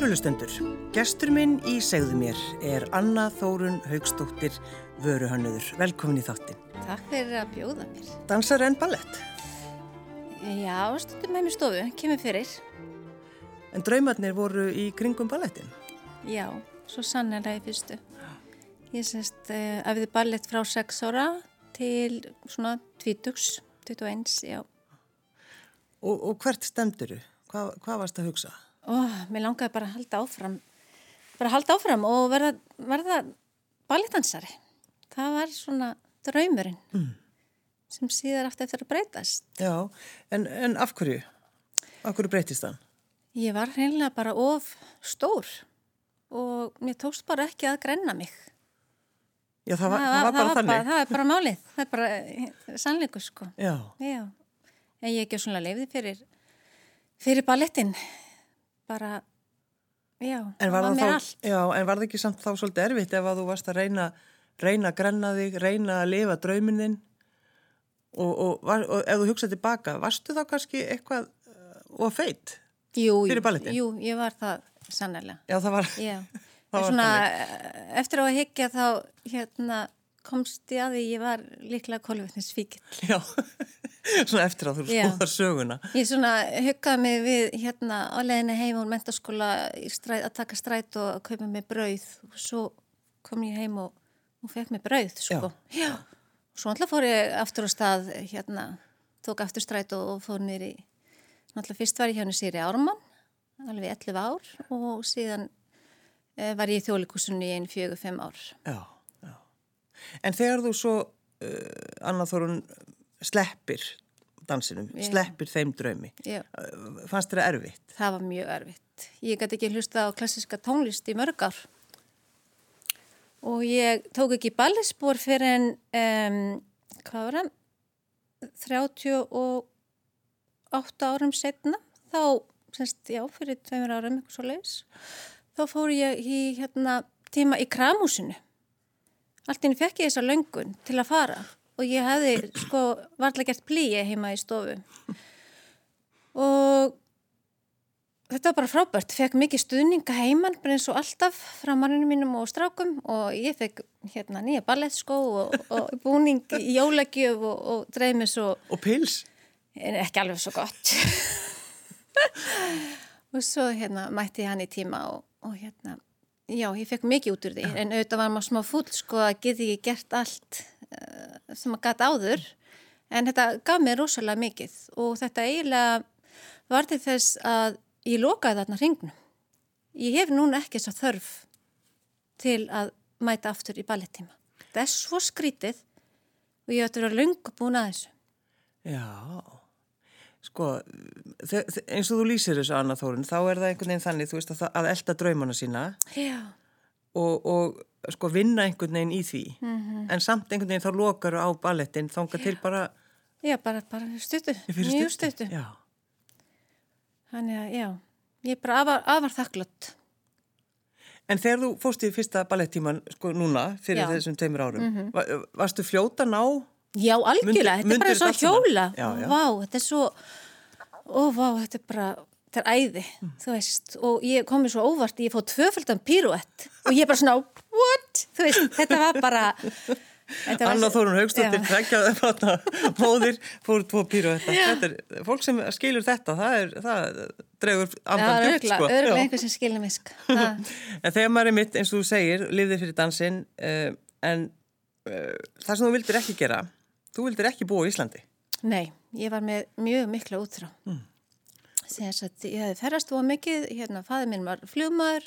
Kærulustendur, gestur minn í segðu mér er Anna Þórun Haugstóttir Vöruhönnuður. Velkomin í þáttin. Takk fyrir að bjóða mér. Dansar en ballett? Já, stundum með mér stofu, kemur fyrir. En draumarnir voru í kringum ballettin? Já, svo sannlega í fyrstu. Ég semst uh, æfði ballett frá 6 ára til svona 20, 21, já. Og, og hvert stemdur þú? Hvað, hvað varst að hugsa? Ó, mér langaði bara að halda áfram, bara að halda áfram og verða, verða ballettansari. Það var svona draumurinn mm. sem síðar aftur eftir að breytast. Já, en, en af hverju? Af hverju breytist þann? Ég var hreinlega bara of stór og mér tókst bara ekki að grenna mig. Já, það var, það var, það var bara það þannig. Bara, það er bara málið, það er bara eh, sannleiku sko. Já. Já, en ég ekki svona lefði fyrir, fyrir ballettin bara, já, það var mér allt. Já, en var það ekki samt þá svolítið erfitt ef að þú varst að reyna, reyna að grenna þig, reyna að lifa draumininn og, og, og, og ef þú hugsaði tilbaka, varstu þá kannski eitthvað uh, og feitt fyrir ballettin? Jú, ég var það sannlega. Já, það var... Já, það var svona, eftir á að higgja þá, hérna, komst ég að því ég var líklega kolvetnisfíkil. Já, svona eftir að þú skoðar söguna. Ég svona huggaði mig við hérna á leðinu heim og mentaskóla stræð, að taka stræt og að kaupa mig brauð og svo kom ég heim og, og fekk mig brauð, sko. Já. Já. Og svo alltaf fór ég aftur á stað, hérna, tók aftur stræt og, og fór nýri, náttúrulega fyrst var ég hérna Sýri Ármann, alveg 11 ár og síðan e, var ég í þjóðlíkusunni í einn fjögur, fimm ár. Já. En þegar þú svo, uh, Anna Þorun, sleppir dansinum, yeah. sleppir þeim draumi, yeah. fannst það erfitt? Það var mjög erfitt. Ég gæti ekki hlusta á klassiska tónlist í mörg ár og ég tók ekki ballisbor fyrir en, um, hvað var það, 38 árum setna, þá, semst, já, fyrir tveimur árum, eitthvað svo leiðis, þá fór ég í hérna, tíma í kramúsinu allt inn fekk ég þessa löngun til að fara og ég hefði sko varlega gert plíi heima í stofu. Og þetta var bara frábært, fekk mikið stuðninga heimann bara eins og alltaf frá manninu mínum og strákum. Og ég fekk hérna nýja ballettskó og, og búning í jólagjöf og, og dreymis og og pils? ekki alveg svo gott. Og svo hérna mætti ég hann í tíma og, og hérna Já, ég fekk mikið út úr því, en auðvitað var maður smá full sko að geti ekki gert allt uh, sem maður gæti áður, en þetta gaf mér rosalega mikið og þetta eiginlega var til þess að ég lokaði þarna hringnum. Ég hef núna ekki þess að þörf til að mæta aftur í ballettíma. Það er svo skrítið og ég ætti að vera lungu búin að þessu. Já, sko, eins og þú lýsir þessu Anna Þórun, þá er það einhvern veginn þannig, þú veist, að, að elda draumana sína og, og sko vinna einhvern veginn í því, mm -hmm. en samt einhvern veginn þá lokar á ballettin, þánga til bara... Já, bara, bara stuttu, mjög stuttu. Þannig að, já, ég er bara afar, afar þakklott. En þegar þú fóst í fyrsta ballettíman, sko núna, fyrir já. þessum teimur árum, mm -hmm. var, varstu fljóta ná... Já, algjörlega, Mundi, þetta er bara svo hjóla. Já, já. Vá, þetta er svo og vá, þetta er bara, þetta er æði mm. þú veist, og ég komi svo óvart ég fóð tvöföldan píruett og ég bara svona, what? Þú veist, þetta var bara Anna Þórun Haugstóttir tveggjaði þarna móðir fór tvo píruetta þetta er, fólk sem skilur þetta það, er, það dregur andan djúpt sko. Örgulega einhver sem skilur misk En þegar maður er mitt, eins og þú segir lifðir fyrir dansin uh, en uh, það sem þú vildir ekki gera þú vildir ekki búa í Íslandi Nei, ég var með mjög mikla útrá. Mm. Að ég hefði ferðast og mikið, hérna, fæði minn var fljómaður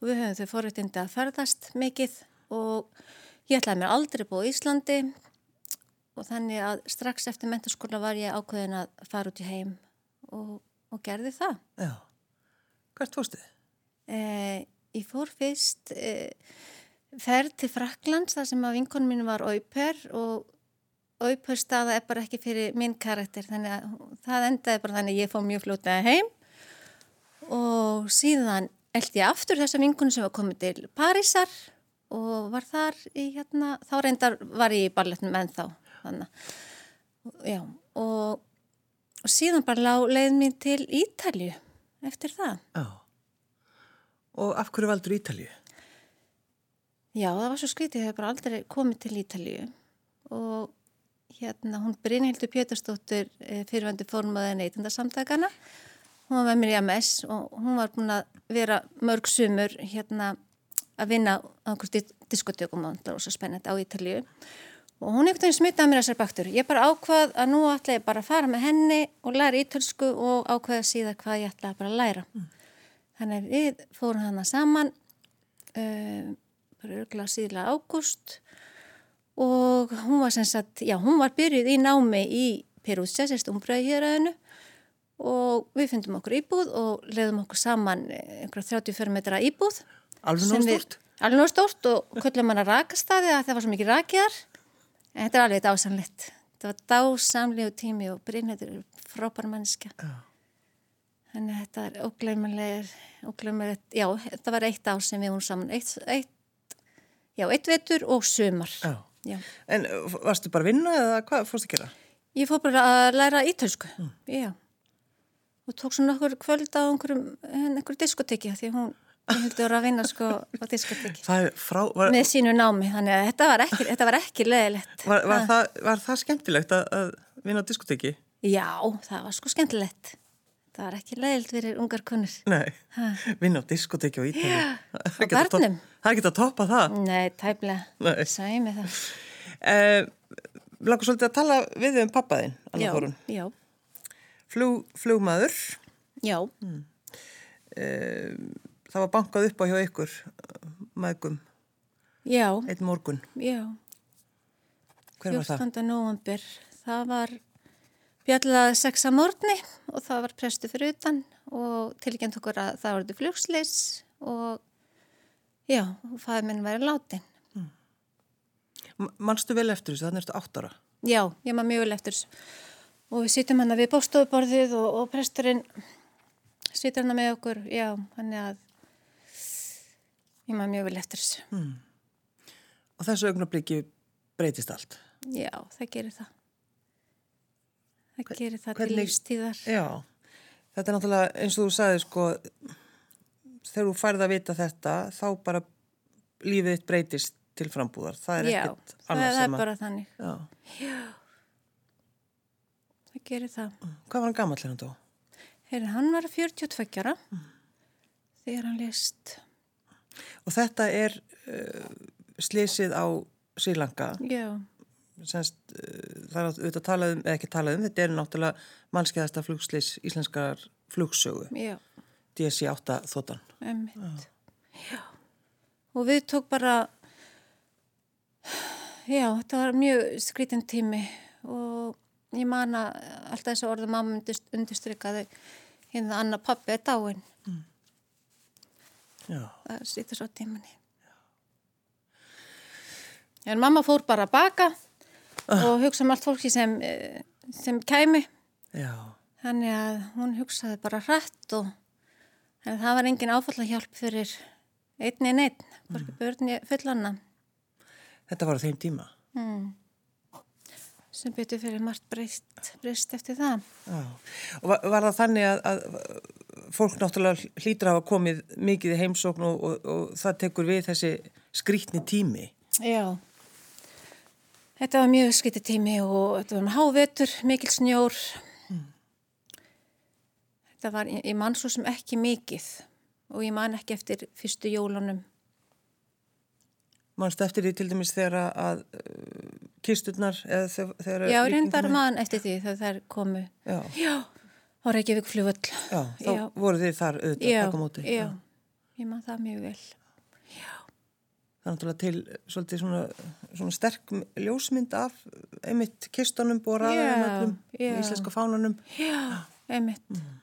og við höfum þau forrættindi að ferðast mikið og ég ætlaði mér aldrei búið í Íslandi og þannig að strax eftir menturskóla var ég ákveðin að fara út í heim og, og gerði það. Já, hvert fórstu þið? Eh, ég fór fyrst eh, ferð til Fraklands þar sem að vinkonum mín var auper og auðpörstaða er bara ekki fyrir minn karakter þannig að það endaði bara þannig að ég fóð mjög fljótaði heim. Og síðan eld ég aftur þessa vinkunum sem var komið til Parísar og var þar í hérna, þá reyndar var ég í balletnum en þá þannig já og, og síðan bara lág leið mér til Ítalju eftir það. Já, Og af hverju valdur Ítalju? Já, það var svo skritið, ég hef bara aldrei komið til Ítalju og hérna hún Brynhildur Péturstóttir eh, fyrirvendu fórmaði neytundarsamtakana hún var með mér í MS og hún var búin að vera mörg sumur hérna að vinna á einhverjum diskotökum og það var svo spennandi á Ítalju og hún veginn smitaði mér þessar baktur ég bara ákvað að nú ætla ég bara að fara með henni og læra ítalsku og ákvaða síðan hvað ég ætla bara að læra. Mm. þannig við fórum hana saman um, bara örgulega síðlega ágúst og hún var sem sagt, já hún var byrjuð í námi í Perúsa, sérst umbröði hér aðeinu og við fundum okkur íbúð og leiðum okkur saman einhverja 34 metra íbúð Alveg nóg stort? Alveg nóg stort og köllum hann að rakastadi að það var svo mikið rakiðar en þetta er alveg dásamlegt þetta var dásamlegu tími og Brynhættur er frábær mannska já. þannig að þetta er ógleimulegir já, þetta var eitt ár sem við vorum saman eitt, eitt, já, eitt vetur og sömar já. Já. En varstu bara að vinna eða hvað fórstu að gera? Ég fór bara að læra ítölsku, mm. já. Og tók svona okkur kvöld á einhverjum, einhverjum diskoteki því hún hildur að vinna sko á diskoteki. Frá, var, Með sínu námi, þannig að þetta var ekki, þetta var ekki leðilegt. Var, var, það, var það skemmtilegt að, að vinna á diskoteki? Já, það var sko skemmtilegt. Það var ekki leiðilt fyrir ungar kunnur. Nei, vinna á diskoteki og ítali. Já, á barnum. Það er ekki að toppa það. Nei, tæplega. Sæði mig það. Eh, Langar svolítið að tala við um pappaðinn, Anna Þorun. Já, já. Flug, flugmaður. Já. Mm. Eh, það var bankað upp á hjá ykkur, maðgum. Já. Eitt morgun. Já. Hver var það? 14. november. Það var bjallaði sex að morgni og það var prestu fyrir utan og tilgjent okkur að það þetta flugsleis og já, fæði minn væri látin. Mm. Manstu vel eftir þessu? Þannig erstu áttara? Já, ég maður mjög vel eftir þessu og við sýtum hann að við bóstofuborðið og, og presturinn sýtur hann að með okkur, já, hann er að ég maður mjög vel eftir þessu. Mm. Og þessu augnabliki breytist allt? Já, það gerir það. Það gerir það Hvernig, til lífstíðar. Já, þetta er náttúrulega eins og þú sagði sko, þegar þú færði að vita þetta, þá bara lífið þitt breytist til frambúðar. Það er Já, ekkert annars sem að... Já, það er bara þannig. Já. Já, það gerir það. Hvað var hann gammal hérna þá? Heyri, hann var 42 ára mm. þegar hann list. Og þetta er uh, slísið á Sýlanka. Já semst, eh, það er auðvitað talað um, eða ekki talað um, þetta er náttúrulega mannskeiðasta flugsleis íslenskar flugsögu. Já. DSI 8 þóttan Já. Og við tók bara já, þetta var mjög skrítin tími og ég man að alltaf þessu orða mamma undirstrykkaði hérna Anna pappi er dáin. Mm. Já. Það sýttur svo tíminni En mamma fór bara að baka og hugsa um allt fólki sem, eh, sem kæmi Já. þannig að hún hugsaði bara hrætt og það var engin áfallahjálp fyrir einni en einn mm. börni fullanna Þetta var á þeim tíma mm. sem byrju fyrir margt breyst, breyst eftir það Já. og var, var það þannig að, að fólk náttúrulega hlýtur að hafa komið mikið í heimsókn og, og, og það tekur við þessi skrítni tími Já Þetta var mjög skritið tími og þetta var hávetur, mikil snjór. Mm. Þetta var, ég man svo sem ekki mikið og ég man ekki eftir fyrstu jólunum. Manstu eftir því til dæmis þegar að uh, kisturnar eða þegar... Já, reyndar man eftir því þegar þær komu. Já. Já, á Reykjavík fljóðvöld. Já, þá Já. voru þið þar auðvitað að taka móti. Já, ég man það mjög vel. Já það er náttúrulega til svolítið svona, svona sterk ljósmynd af einmitt kistunum boraðum öllum yeah. íslenska fánunum Já, einmitt mm.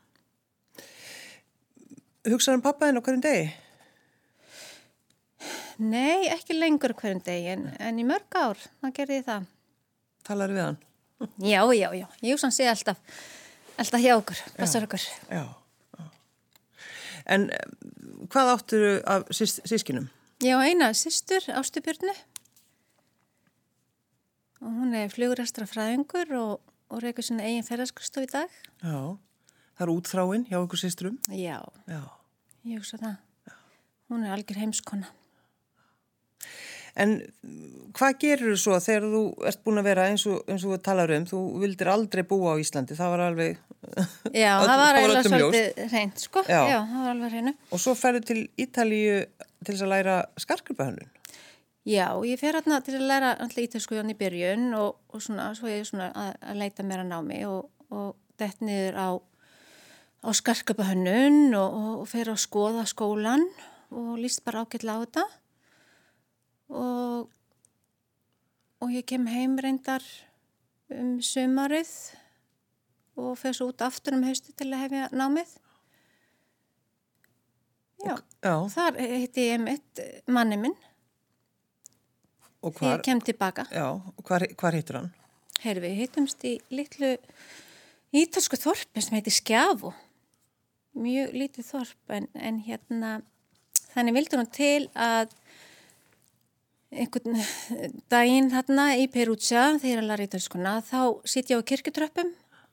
Hugsaður um pappaðinn á hverjum degi? Nei, ekki lengur hverjum degi en, en í mörg ár, það gerði það Talar við hann? Já, já, já, ég hugsa hann sé alltaf alltaf hjá okkur, passar okkur Já, já. En hvað áttur af sískinum? Ég á eina sýstur, Ástubjörnu og hún er flugurastra fræðingur og, og reykur svona eigin ferðarskristof í dag. Já, það er útþráinn hjá okkur sýsturum. Já, Já. ég hugsa það. Já. hún er algjör heimskona. En hvað gerur þú svo þegar þú ert búin að vera eins og, eins og við talar um, þú vildir aldrei búa á Íslandi, það var alveg... Já, öll, það var eiginlega svolítið reynd, sko, já. já, það var alveg reynu. Og svo ferðu til Ítalíu til þess að læra skarkrupahönnun? Já, ég fer hérna til að læra alltaf ítalskuðan í byrjun og, og svona, svo ég er svona að, að leita mér að námi og, og dett niður á, á skarkrupahönnun og, og fer að skoða skólan og líst bara ágætla á þetta og, og ég kem heim reyndar um sömarið og fer svo út aftur um haustu til að hefja námið. Já, Já. þar heiti ég mitt manni minn. Hvar? Ég kem tilbaka. Já, og hvar, hvar heitur hann? Herfi, við heitumst í litlu ítalsku þorpi sem heiti Skjafu. Mjög lítið þorp en, en hérna þannig vildur hún til að einhvern daginn þarna í Perútsja þegar ég læra ítalskuna þá sitt ég á kirkutröppum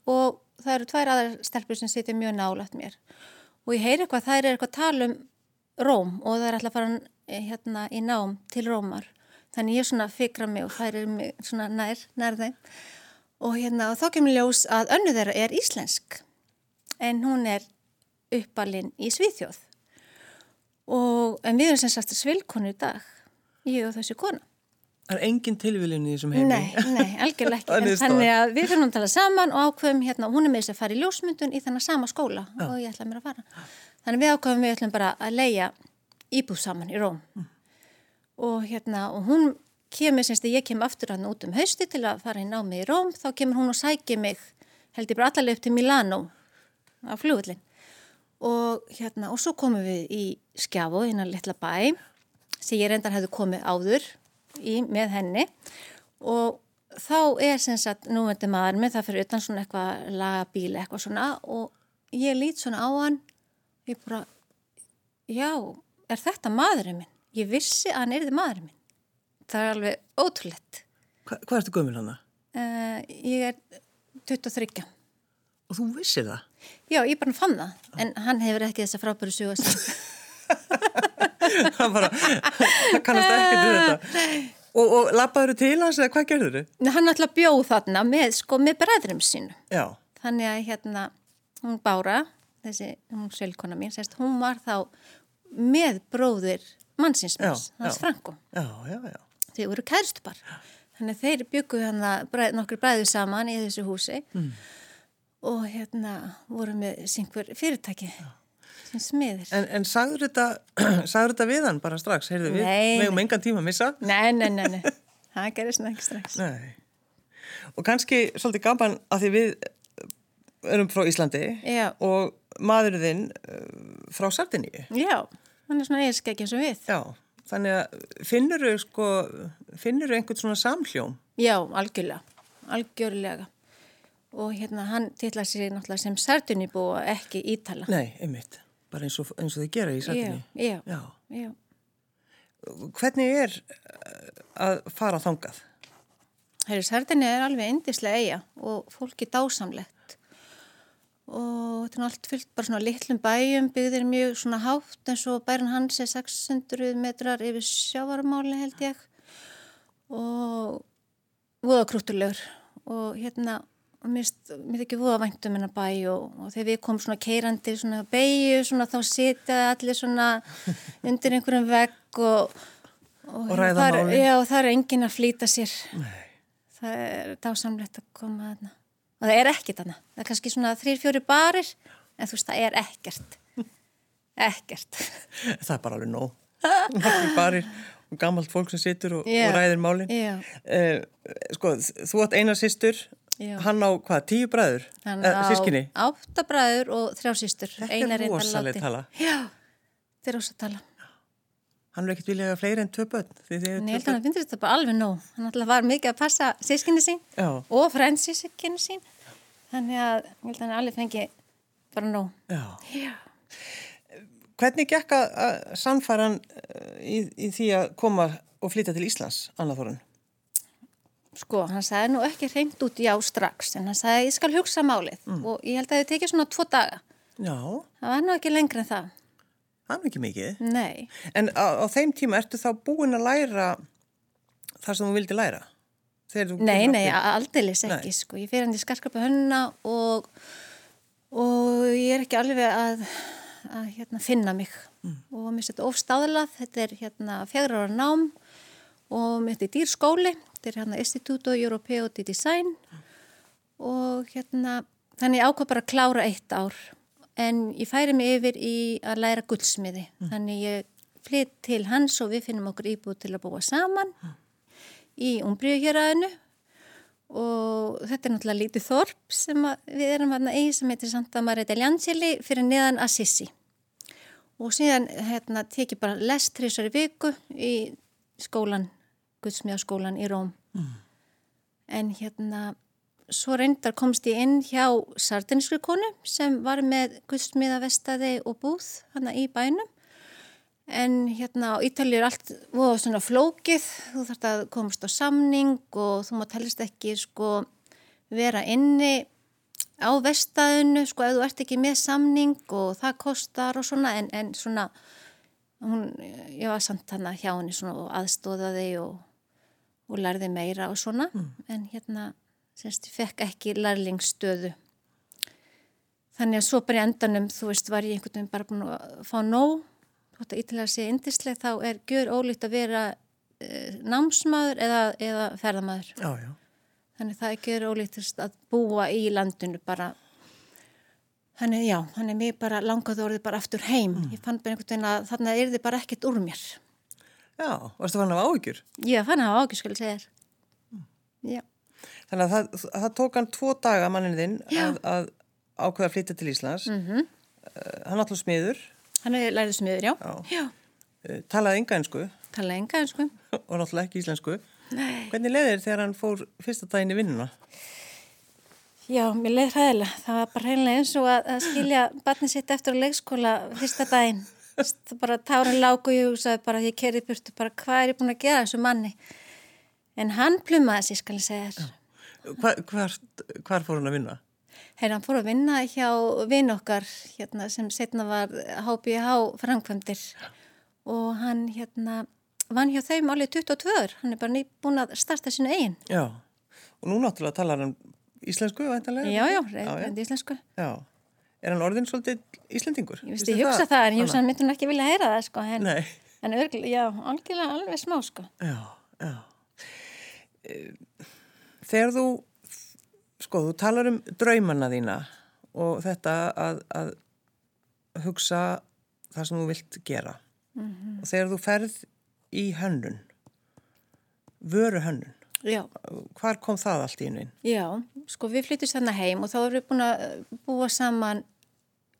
og það eru tvær aðar stelpur sem sitja mjög nálægt mér. Og ég heyri eitthvað það er eitthvað að tala um Róm og það er alltaf að fara eh, hérna í nám til Rómar. Þannig ég svona fikra mig og það er svona nær, nær þeim. Og hérna og þá kemur ljós að önnu þeirra er íslensk en hún er uppalinn í Svíþjóð. Og en við erum sem sagt svilkonu í dag ég og þessi kona. Það er engin tilvílin í þessum heimi? Nei, nei, algjörlega ekki. en þannig að við fyrir að tala saman og ákveðum hérna, hún er með þess að fara í ljósmyndun í þennan sama skóla Já. og ég ætla mér að fara. Þannig við ákveðum við ætlum bara að leia íbúð saman í Róm. Mm. Og hérna, og hún kemur, semst að ég kem aftur hann út um hausti til að fara í námi í Róm, þá kemur hún og sækir mig, held ég bara allaveg upp til Milano á flugullin. Og hérna, og svo komum við í Skjafo, innan litla bæ sem ég reyndar hefði komið áður í, með henni og þá er sem sagt núvendur maður með það fyrir utan svona eitthvað lagabíli eitthvað svona og ég lít svona á hann ég bara, já, er þetta maðurinn minn? Ég vissi að hann erði maðurinn minn. Það er alveg ótrúlegt. Hva, hvað ertu gömul hana? Uh, ég er 23. Og þú vissið það? Já, ég bara fann það, en hann hefur ekki þessa frábæru suga það bara, það kannast ekki til þetta. Og, og lappaður til hans eða hvað gerður þau? Hann að bjóð þarna með, sko, með bræðurum sín Já. þannig að hérna hún Bára, þessi hún svelkona mín, sérst, hún var þá með bróðir mannsinsmanns, hans Franko. Þau voru kærstupar þannig að þeir byggu hann að nokkur bræðu saman í þessu húsi mm. og hérna voru með syngur fyrirtæki. Já smiðir. En, en sagður þetta, þetta við hann bara strax? Heyrðu við, við um engan tíma að missa? Nei, nei, nei, nei. það gerist ekki strax. Nei. Og kannski svolítið gaman að því við erum frá Íslandi Já. og maðurinn uh, frá Sardiníu. Já, hann er svona eiginskæk eins og við. Já, þannig að finnur þau sko, finnur þau einhvern svona samhljóm? Já, algjörlega, algjörlega. Og hérna hann tilla sér náttúrulega sem Sardiníu búa ekki Ítala. Nei, einmitt bara eins og, eins og þið gera í satinni. Já, já, já. Hvernig er eh, að fara þangað? Herri, satinni er alveg endislega eiga og fólki dásamlegt og þetta er allt fyllt bara svona litlum bæjum, byggðir mjög svona hátt eins og bærin hans er 600 metrar yfir sjávarmáli held ég og voðakrúttulegur og hérna og mér finnst ekki voða vænt um hennar bæ og, og þegar við komum svona keirandi svona beigju svona þá sita allir svona undir einhverjum vegg og, og, og ræða máli Já það er engin að flýta sér. Nei. það er dásamlegt að koma þarna. Og það er ekkert þarna. Það er kannski svona þrýr fjóri barir en þú veist það er ekkert. Ekkert. Það er bara alveg nóg. Barir og gammalt fólk sem situr og, og ræðir máli uh, Sko þú átt eina sýstur Já. Hann á hvað, tíu bræður? Hann eh, á sískinni? átta bræður og þrjá sístur. Þetta er rosalega tala. Já, þetta er rosalega tala. Hann er ekkert viljað að fleiri enn tvö börn. Nei, ég held að hann finnst þetta bara alveg nóg. Hann alltaf var mikið að passa sískinni sín Já. og frændsískinni sín. Þannig að ég held að hann alveg fengi bara nóg. Já. Já. Hvernig gekk að sannfæra hann eh, í, í því að koma og flytja til Íslands, Anna Þorun? Sko, hann sagði nú ekki reynd út já strax, en hann sagði ég skal hugsa málið mm. og ég held að það tekið svona tvo daga. Já. Það var nú ekki lengri en það. Það er ekki mikið. Nei. En á, á þeim tíma ertu þá búin að læra það sem þú vildi læra? Nei, nei, aldeilis ekki, nei. sko. Ég fyrir hann í skarskapa hönna og, og ég er ekki alveg að, að hérna, finna mig. Mm. Og mér finnst þetta ofstáðlað. Þetta er hérna fjagra ára nám og mér þetta í dýrskóli. Þetta er hérna Instituto Europeo di Design og hérna þannig ákvað bara að klára eitt ár en ég færi mig yfir í að læra guldsmiði. Mm. Þannig ég flytt til hans og við finnum okkur íbúið til að búa saman mm. í Umbriðuhjaraðinu og þetta er náttúrulega lítið þorp sem við erum hérna í sem heitir Santa Maria del Angeli fyrir neðan Assisi. Og síðan hérna tekið bara lest trísar í viku í skólan, Guðsmíðaskólan í Róm. Mm. En hérna svo reyndar komst ég inn hjá sardinískri konu sem var með guðsmiðavestaði og búð hana í bænum en hérna á Ítalið er allt voða svona flókið, þú þarfst að komast á samning og þú má telist ekki sko vera inni á vestaðinu sko ef þú ert ekki með samning og það kostar og svona en, en svona hún, ég var samt hana hjá henni svona og aðstóðaði og, og lærði meira og svona mm. en hérna semst ég fekk ekki lærlingstöðu þannig að svo bara í endanum þú veist var ég einhvern veginn bara búin að fá nóg þótt að ítlaða sé indislega þá er gjör ólíkt að vera e, námsmaður eða, eða ferðamaður já, já. þannig það er gjör ólíkt að búa í landinu bara þannig já, þannig mér bara langaði orðið bara aftur heim mm. ég fann bara einhvern veginn að þarna er þið bara ekkert úr mér Já, varstu fann af áhyggjur? Já, fann af áhyggjur skal ég segja þér mm. Já Þannig að það, það tók hann tvo daga mannin þinn að, að ákveða að flytja til Íslands. Mm -hmm. hann alltaf smiður. Hann er lærið smiður, já. já. já. Uh, talaði enga einsku. Talaði enga einsku. Og náttúrulega ekki íslensku. Nei. Hvernig leiðir þegar hann fór fyrsta daginn í vinnuna? Já, mér leiði hræðilega. Það var bara hreinlega eins og að, að skilja barni sitt eftir leikskóla fyrsta daginn. Það bara tárin lágu í húsaði bara því ég kerði burtu bara hvað er ég búin að gera þessu manni. En hann plumaði sér, skal ég segja þér. Hvar, hvar, hvar fór hann að vinna? Hérna, hann fór að vinna hjá vinn okkar hérna, sem setna var HBH framkvæmdir og hann hérna, vann hjá þeim alveg 22 ör. Hann er bara nýbúin að starta sínu eigin. Já, og nú náttúrulega talar hann íslensku, væntalega? Já, já, reynd íslensku. Já, er hann orðin svolítið íslendingur? Ég, ég hugsa það, það en ég hugsa hann hann ekki vilja heyra það, sko. En. En örgl, já, algjörlega alveg smá, sko. Já, já. Þegar þú, sko, þú talar um draumanna þína og þetta að, að hugsa það sem þú vilt gera mm -hmm. og þegar þú ferð í hönnun, vöru hönnun, Já. hvar kom það allt í einu? Já, sko við flyttist þarna heim og þá erum við búin að búa saman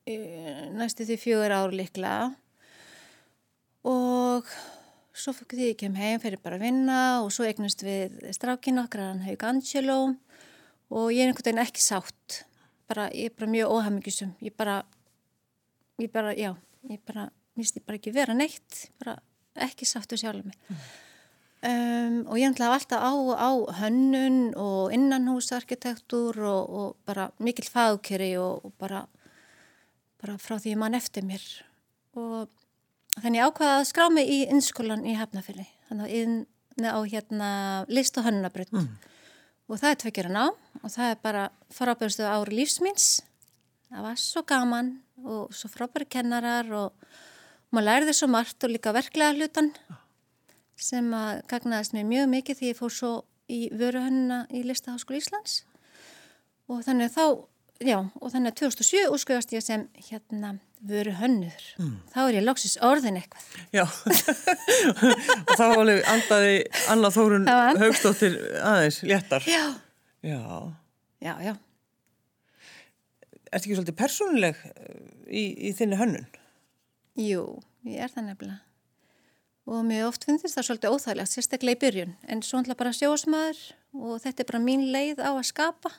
næstu því fjögur ár liklega og svo fyrir því ég kem heim, fyrir bara að vinna og svo eignast við strákinn okkar, hann Haug Angelo. Og ég er einhvern veginn ekki sátt. Bara, ég er bara mjög óhafmyggisum ég bara, ég bara, já ég bara, misti bara ekki vera neitt. Bara ekki sáttu sjálf mig. Mm. um, og ég ætlaði alltaf á, á hönnun og innanhúsarkitektur og, og bara mikil fagkeri og, og bara bara frá því mann eftir mér. Og Þannig ákvaða að skrá mig í innskólan í Hafnafili, þannig að inn á hérna list og hönnabrönd mm. og það er tvekjur að ná og það er bara frábæðustu ári lífsmins, það var svo gaman og svo frábæri kennarar og maður læriði svo margt og líka verklega hlutan sem að gagnaðist mér mjög mikið því ég fór svo í vöruhönna í Listaháskóli Íslands. Og þannig þá, já, og þannig að 2007 úrskjöfast ég sem hérna vöru hönnur, mm. þá er ég loksis orðin eitthvað. Já, og þá alveg andaði Anna Þórun. Haugstóttir aðeins léttar. Já. Já. Já, já. Er þetta ekki svolítið persónuleg í, í þinni hönnun? Jú, ég er það nefnilega. Og mjög oft finnst það svolítið óþægilegt, sérstaklega í byrjun, en svo ætla bara sjósmaður og þetta er bara mín leið á að skapa.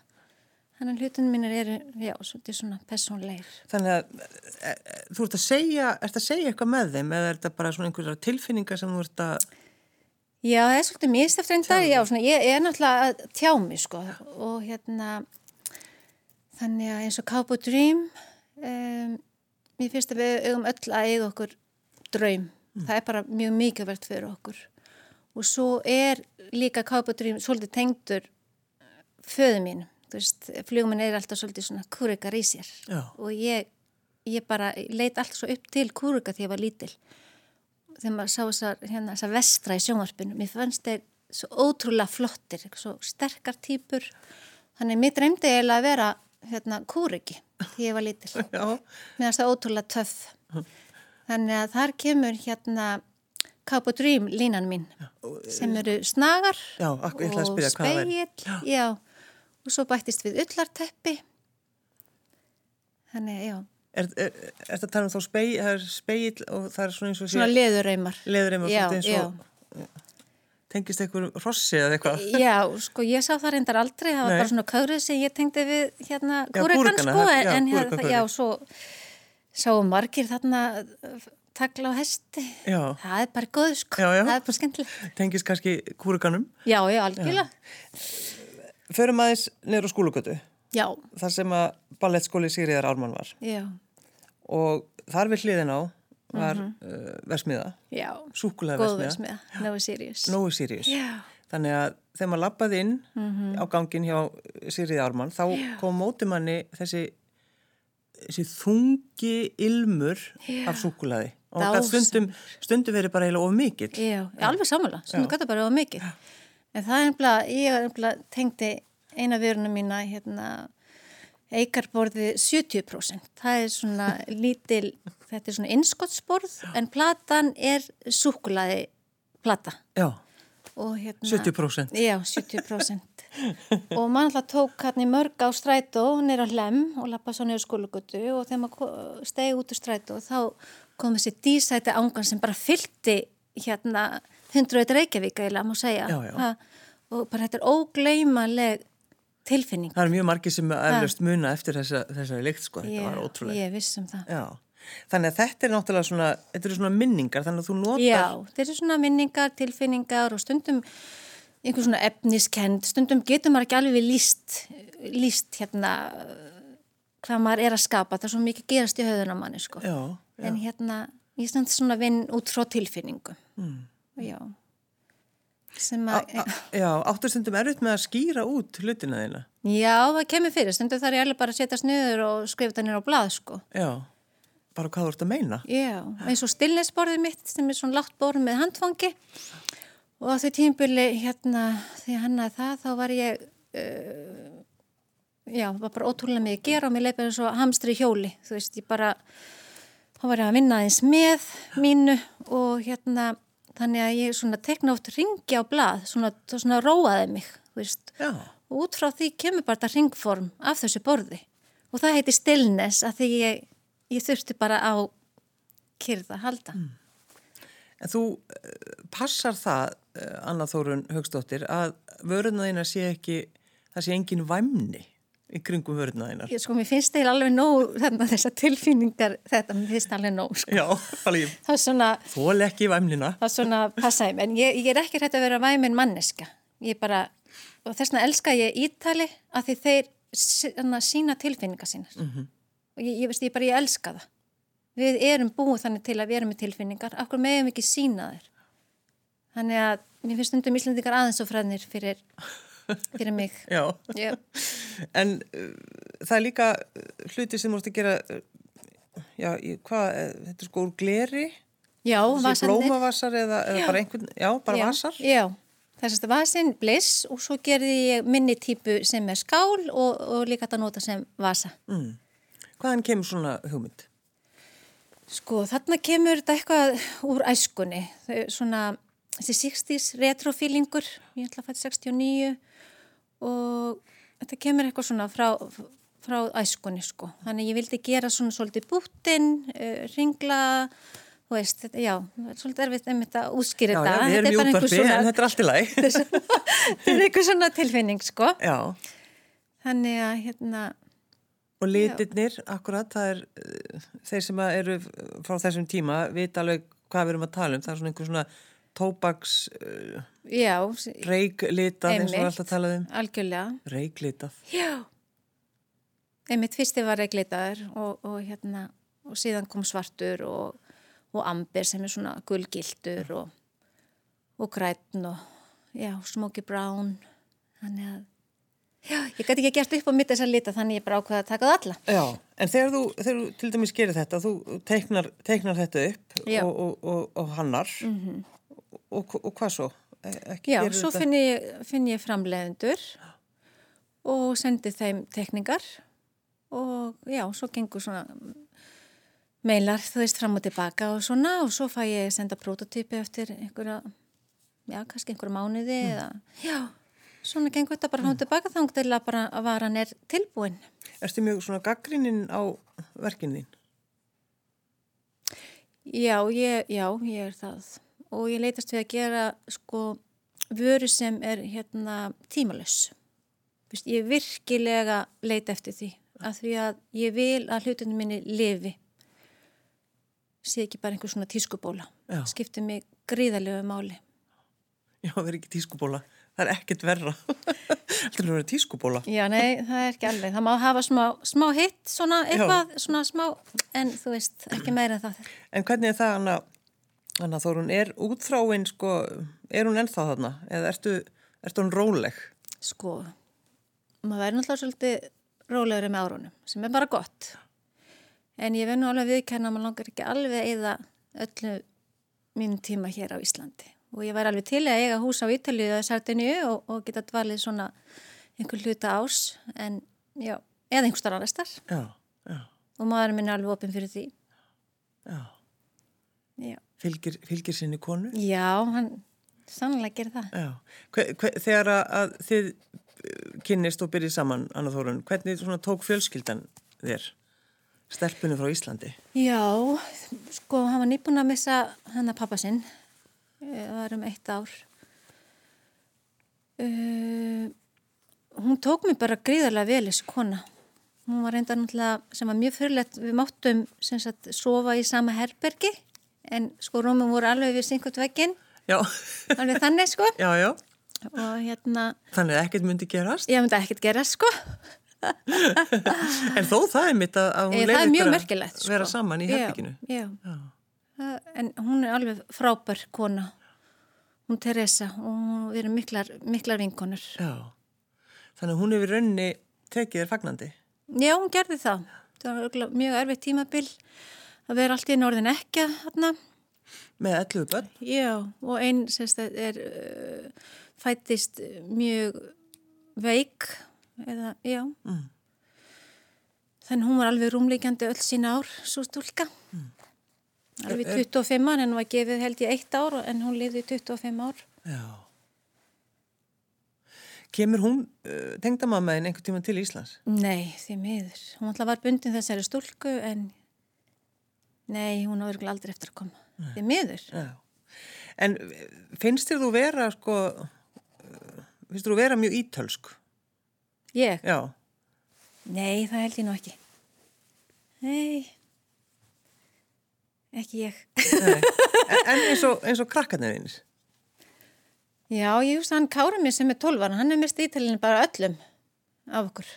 Þannig að hlutunum mínir eru, já, svolítið svona personleir. Þannig að e, e, þú ert að segja, ert að segja eitthvað með þeim eða er þetta bara svona einhverja tilfinningar sem þú ert að... Já, það er svolítið mist eftir einn dag, já, svona, ég er náttúrulega að tjá mig, sko, og hérna, þannig að eins og Cowboy Dream, um, mér finnst að við eigum öll að eiga okkur draum. Það er bara mjög mikilvægt fyrir okkur. Og svo er líka kápadrým svolítið tengdur föðu mín. Þú veist, fluguminn er alltaf svolítið svona kúrikar í sér. Já. Og ég, ég bara leit alltaf svo upp til kúrika þegar ég var lítil. Þegar maður sá þessar, hérna, þessar vestra í sjónvarpinu. Mér fannst þeir svo ótrúlega flottir, svo sterkar týpur. Þannig mér dreymdi eiginlega að vera hérna, kúriki þegar ég var lítil. Já, Mér finnst það ótrúlega töff. Þannig að þar kemur hérna Cup of Dream línan mín sem eru snagar Já, að og spegill. Já. Og svo bættist við ullarteppi. Þannig, já, er, er, er þetta að tala um þá spegi, það er spegill og það er svona eins og svona leðurreymar. leður einhver Já, eins og tengist einhver rossi eða eitthvað. Já, sko, ég sá það reyndar aldrei, það var Nei. bara svona kaurið sem ég tengdi við hérna Já, kúrekana, sko, já, en hérna, kúrekan, já, svo sáum margir þarna uh, tagla á hesti. Já. Það er bara góð, sko, Já, já. það er bara skemmtilegt. Tengist kannski kúrikanum. Já, já, algjörlega. Förum aðeins á skólugötu, Já, þar sem að ballettskóli Sigriðar Ármann var. já, Og þar við hliðin á var mm -hmm. uh, versmiða, já, súkulega góð versmiða, versmiða, no serious. Nói Sirius. Já, Þannig að þegar maður lappaði inn á gangin hjá Sigriði Ármann, þá kom mótimanni þessi, þessi þungi ilmur Já. af súkulaði. Og stundum, stundum verið bara eiginlega of mikill. já, alveg samanlega, svona gæta bara á mikið. En það er nefnilega, ég er nefnilega tengdi eina vörunum mína, hérna, eikarborði 70%. Það er svona lítil, þetta er svona innskottsborð, en platan er súkulaði plata. Já, Og hérna, 70%. Já, 70%. og mann alltaf tók hann í mörg á strætó, nýra hlem og lappa svo niður skólugötu og þegar maður stegi út úr strætó þá kom þessi dísæti ángan sem bara fyldi hérna 101 Reykjavík eiginlega, má segja. Já, já. Ha, og bara þetta er ógleymaleg tilfinning. Það er mjög margir sem eflaust muna eftir þessa, þessari lykt, sko. Þetta var ótrúlega. Ég viss um það. Já, þannig að þetta er náttúrulega svona, þetta eru svona minningar, þannig að þú notar... Já, þetta eru svona minningar, tilfinningar og stundum einhver svona efniskend, stundum getur maður ekki alveg líst, líst hérna hvað maður er að skapa, það er svo mikið gerast í höfðunum manni sko. Já, já. En hérna, ég stund svona vinn út frá tilfinningum. Mm. Já. Að, já, áttu stundum erfitt með að skýra út hlutina þína. já, það kemur fyrir, stundum þarf ég alveg bara að setjast niður og skrifa það niður á blað sko. Já, bara hvað þú ert að meina. Já, eins og stillnesborðið mitt sem er svona látt borð með handfangi og á því tímbili hérna því hann að það þá var ég uh, já, var bara ótrúlega mikið að gera og mér leipið eins og hamstri hjóli, þú veist, ég bara þá var ég að vinna eins með mínu og hérna þannig að ég svona tekna oft ringi á blað, svona, svona róaði mig, veist, Já, og út frá því kemur bara þetta ringform af þessu borði. Og það heiti stillness að því ég, ég þurfti bara á kyrða halda. en þú uh, passar það, uh, Anna Þórun Högstóttir, að vöruna þína sé ekki, það sé engin væmni í kringum. Ég, sko, mér finnst þeir alveg nóg þarna þessar tilfinningar, þetta, mér finnst alveg nóg, sko. Já, alveg, Það er svona, þól ekki væmnina. það er svona, passaði, en ég, ég er ekki hægt að vera væminn manneska. Ég bara, og þess vegna elska ég ítali að því þeir svona, sína tilfinningar sínar. -hmm. Og ég, ég veist, ég bara, ég elska það. Við erum búið þannig til að við erum með tilfinningar, akkur meðum ekki sína þeir. Þannig að mér finnst stundum Íslandingar aðeins og fræðnir fyrir, fyrir mig. Já, Já. en uh, það er líka uh, hluti sem ert að gera, uh, já, í- hvað, uh, þetta er sko úr gleri, Já, vasarnir. blómavassar eða, eða bara einhvern, já, bara já, vassar. Já, þess að vasin bliss og svo gerði ég minni típu sem er skál og, og líka þetta nota sem vasa. Mm. Hvaðan kemur svona hugmynd? Sko þarna kemur þetta eitthvað úr æskunni, svona þessi 60s retrofílingur, ég ætla að fæta 69 og þetta kemur eitthvað svona frá, frá æskunni sko. Þannig ég vildi gera svona svolítið bútin, uh, ringla, þú veist, þetta, já, það er svolítið erfitt einmitt að útskýra Já, þetta. já, við erum í einhver útvarpi, svona- en þetta er allt í læg. þetta er eitthvað svona tilfinning sko. Já, Þannig að hérna, og litirnir, akkurat, það er uh, þeir sem eru frá þessum tíma, vita alveg hvað við erum að tala um. Það er svona einhver svona tóbaks uh, já, reiklitað, eins og alltaf talað um. algjörlega. Reiklitað. Já. Einmitt fyrsti var reglitaður og, og hérna, og síðan kom svartur og, og amber sem er svona gulgildur og, og græn og já, smoky brown þannig að já, ég gæti ekki gert upp á mitt þessar lita þannig ég bara ákveða að taka það alla Já, en þegar þú, þegar þú til dæmis gerir þetta þú teiknar, teiknar þetta upp og, og, og hannar -hmm. Og, og hvað svo? E- Ekki Já, svo finn ég, finn ég framleiðendur og sendi þeim tekningar og já, svo gengur svona meilar, þú veist, fram og tilbaka og svona og svo fæ ég senda prototypi eftir einhverja, já, kannski einhverja mánuði eða, já, svona gengur þetta bara fram og tilbaka þá til að bara að varan er tilbúin. Erstu mjög svona gaggrinin á verkin þín? Já, ég, já, ég er það og ég leitast við að gera sko vöru sem er hérna tímalöss. Ég virkilega leita eftir því að því að ég vil að hlutinu minni lifi sé ekki bara einhver svona tískubóla Já. skiptir mig gríðarlega máli Já, það er ekki tískubóla. Það er ekkert verra. Þetta er vera tískubóla. Já, nei, það er ekki alveg það má hafa smá, smá hitt, svona eitthvað svona smá, en þú veist ekki meira en það En hvernig er það hana, hana Þórun, er útþráin sko, er hún ennþá þarna? Eða ertu, ertu hún róleg? Sko, maður verður náttúrulega svolítið rólegri með árunum, sem er bara gott. En ég verð nú alveg viðkenna að maður langar ekki alveg að eyða öllu mínum tíma hér á Íslandi. Og ég væri alveg til að eiga hús á Ítalíu eða Sardiníu og, og geta dvalið svona einhver hluta ás, en já, eða einhver starf annars þar. Já, já, Og maðurinn minn er alveg opinn fyrir því. já. Fylgir, fylgir sinni konu? já hann sannlega gerir það. Hver, hver, þegar að, að þið uh, kynnist og byrjið saman, Anna Þórun, hvernig tók fjölskyldan þér? Stelpunni frá Íslandi? Já, sko, hann var nýbúin að missa hann að pappa sinn. Eh, Það var um eitt ár. Uh, hún tók mér bara gríðarlega vel þessi kona. Hún var reynda náttúrulega sem var mjög fyrirlegt. Við máttum sem sagt sofa í sama herbergi en sko rúmum voru alveg við synkot veggin. Alveg þannig sko. já, já. Og hérna, Þannig að ekkert myndi gerast. ég myndi ekkert gera sko. En þó það er mitt að, hún mjög ykkur að sko. vera saman í herbygginu. Já, En hún er alveg frábær kona. Hún Teresa og við erum miklar, miklar vinkonur. Já. Þannig að hún hefur raunni tekið þér fagnandi. Já, hún gerði það. Það var mjög erfitt tímabil að vera allt í norðin ekki þarna. Með 11 börn. Já, og einn semst er uh, fættist mjög veik eða, já. Mm. Þannig hún var alveg rúmleikandi öll sína ár, svo stúlka. Mm. Alveg 25 ár, en hún var gefið held ég eitt ár en hún lifði í 25 ár. Já. Kemur hún uh, tengdamammaðin einhvern tíma til Íslands? Nei, því miður. Hún alltaf var bundin þessari stúlku en nei, hún á örgulega aldrei eftir að koma. Því miður. Já. En uh, finnst þér þú vera, sko, uh, finnst þú vera mjög ítölsk? Ég? Já. Nei, það held ég nú ekki. Nei, ekki ég. Nei. En, eins og, eins og krakkarnir einir? Já, ég hugsa hann Kára mér sem er 12 ára, hann er mest ítalinn bara öllum af okkur.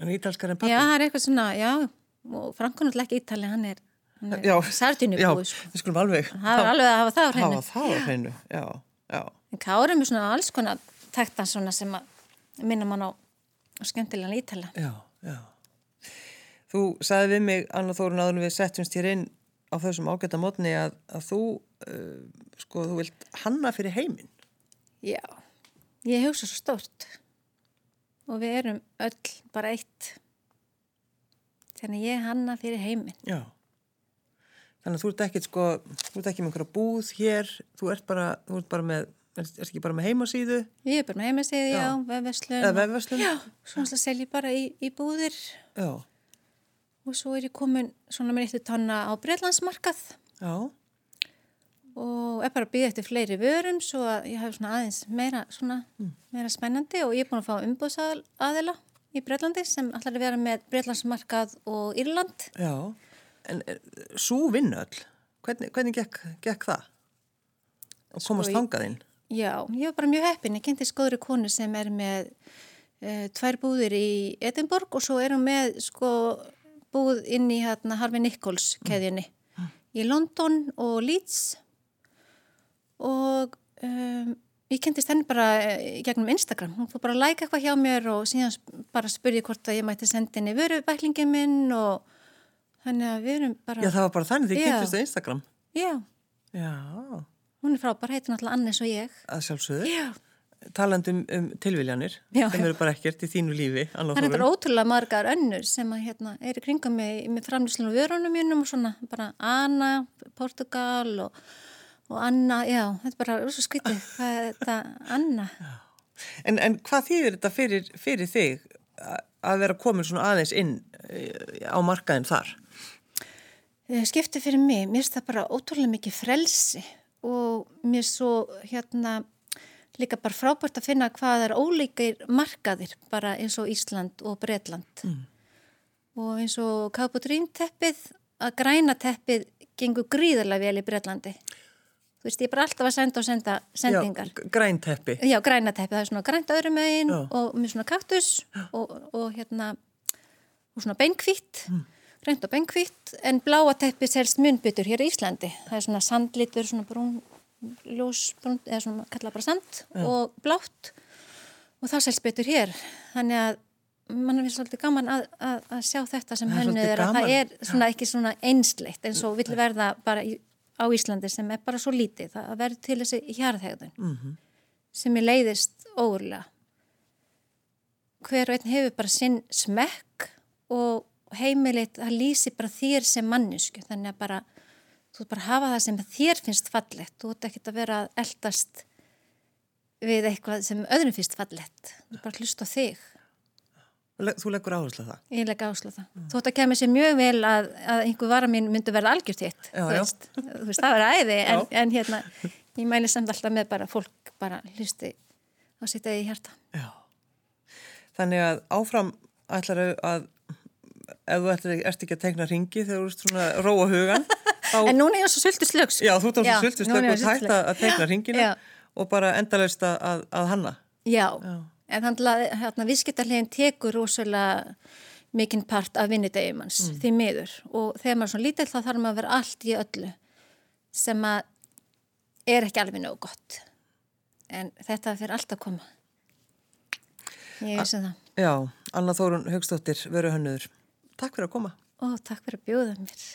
Hann er ítalskar en pappi? Já, það er eitthvað svona, já, og Franko náttúrulega ekki er, hann er Já. búið, sko. við skulum alveg Það er alveg að hafa það á hreinu. hafa það á hreinu. Já, já. En Kára mér svona alls konar tektan svona sem að minna mann á, á skemmtilegan ítala. Já, já. Þú sagði við mig, Anna Þórun, en við settumst hér inn á þessum ágæta mótni að, að þú, uh, sko, þú vilt hanna fyrir heiminn. Já, ég hugsa svo stórt og við erum öll bara eitt. Þannig ég hanna fyrir heiminn. Já. Þannig að þú ert ekki, sko, þú ert ekki með einhverja búð hér, þú ert bara, þú ert bara með, ert ekki bara með heimasíðu Ég er bara með heimasíði, já, Já. vefverslun. eða vefverslun? Já, svo náttúrulega sel ég bara í, í búðir Já. og svo er ég komin svona með eittu tonna á Breitlandsmarkað Já. og er bara að byggja eftir fleiri vörum svo að ég hef svona aðeins meira, svona, meira spennandi og ég er búin að fá umbúðsaðila í Breitlandi sem ætlar að vera með Breitlandsmarkað og Írland. Já. En svo vinna öll, hvernig, hvernig gekk, gekk það? Og komast Sko, ég- þangað inn? Já, ég var bara mjög heppin. Ég kynnti skóðri konu sem er með uh, tvær búðir í Edinborg og svo er hún með sko búið inn í hérna Harvey Nichols keðjunni mm. í London og Leeds og um, ég kentist henni bara eh, gegnum Instagram, hún fór bara að læka eitthvað hjá mér og síðan bara spurði hvort að ég mætti sendi henni vörubæklingin minn og þannig að við erum bara Já það var bara þannig því kynntist á Instagram. Já. Já. Hún er frábær, heitir náttúrulega Annes og ég. Að sjálfsögðu. Já. Talandum um tilviljanir Já. sem eru bara ekkert í þínu lífi Það er bara ótrúlega margar önnur sem að, hérna, er í kringum með, með framlýslinu og vörunum mínum og svona bara Anna, Portugal og og Anna, já, þetta er bara rosa skvítið, hvað er þetta Anna? En, en hvað þýðir þetta fyrir, fyrir þig að vera komin svona aðeins inn eh, á markaðin þar? Eh, skiptið fyrir mig, mér finnst það bara ótrúlega mikið frelsi og mér svo hérna líka bara frábært að finna hvað er ólíkir markaðir bara eins og Ísland og Breitland mm. og eins og Kápudrín teppið að græna teppið gengur gríðarlega vel í Breitlandi Þú veist, ég er bara alltaf að senda og senda sendingar. Já, grænteppi. Já, grænateppi. Það er svona grænt öðrum megin og með svona kaktus og, og hérna, og svona beinkvitt, mm. Grænt og beinkvitt, en bláa teppi selst munbyttur hér í Íslandi. Það er svona sandlitur, svona brún, ljósbrún, eða svona kalla bara sand Já. og blátt og það selst byttur hér. Þannig að mann er svolítið gaman að, að, að sjá þetta sem hennu er að það er svona ekki svona einsleitt eins og vill verða bara í á Íslandi sem er bara svo lítið það verður til þessi hjarðhegðun mm -hmm. sem er leiðist óurlega hver og einn hefur bara sinn smekk og heimilið það lýsi bara þér sem mannisku þannig að bara þú bara hafa það sem þér finnst fallett þú ert ekkert að vera eldast við eitthvað sem öðrum finnst fallett þú bara hlust á þig Þú leggur áherslu það? Ég legg áherslu það. Mm. Þótt að kemur sér mjög vel að, að einhver vara mín myndi verða algjört hitt. Þú þú veist, það verða æði en, en hérna, ég mæli samt alltaf með bara fólk bara hlusti á sitt eða í hjarta. Já. Þannig að áfram ætlar að ef þú ætlar, ert ekki að tegna ringi þegar þú ert svona róa hugan. Þá... En núna er ég svo sultu slögs. Já, þú ert á svo sultu slögs og tætt að tegna ringina og bara endalaust að, að hanna. Já. Já. En þannig að hérna, viðskiptarlegin tekur rosalega mikinn part af vinnudegjumans mm. því miður og þegar maður er svona lítill þá þarf maður að vera allt í öllu sem að er ekki alveg nógu gott en þetta fyrir allt að koma ég um það Já, Anna Þórun Högstóttir veru hönnuður, takk fyrir að koma. Og takk fyrir að bjóða mér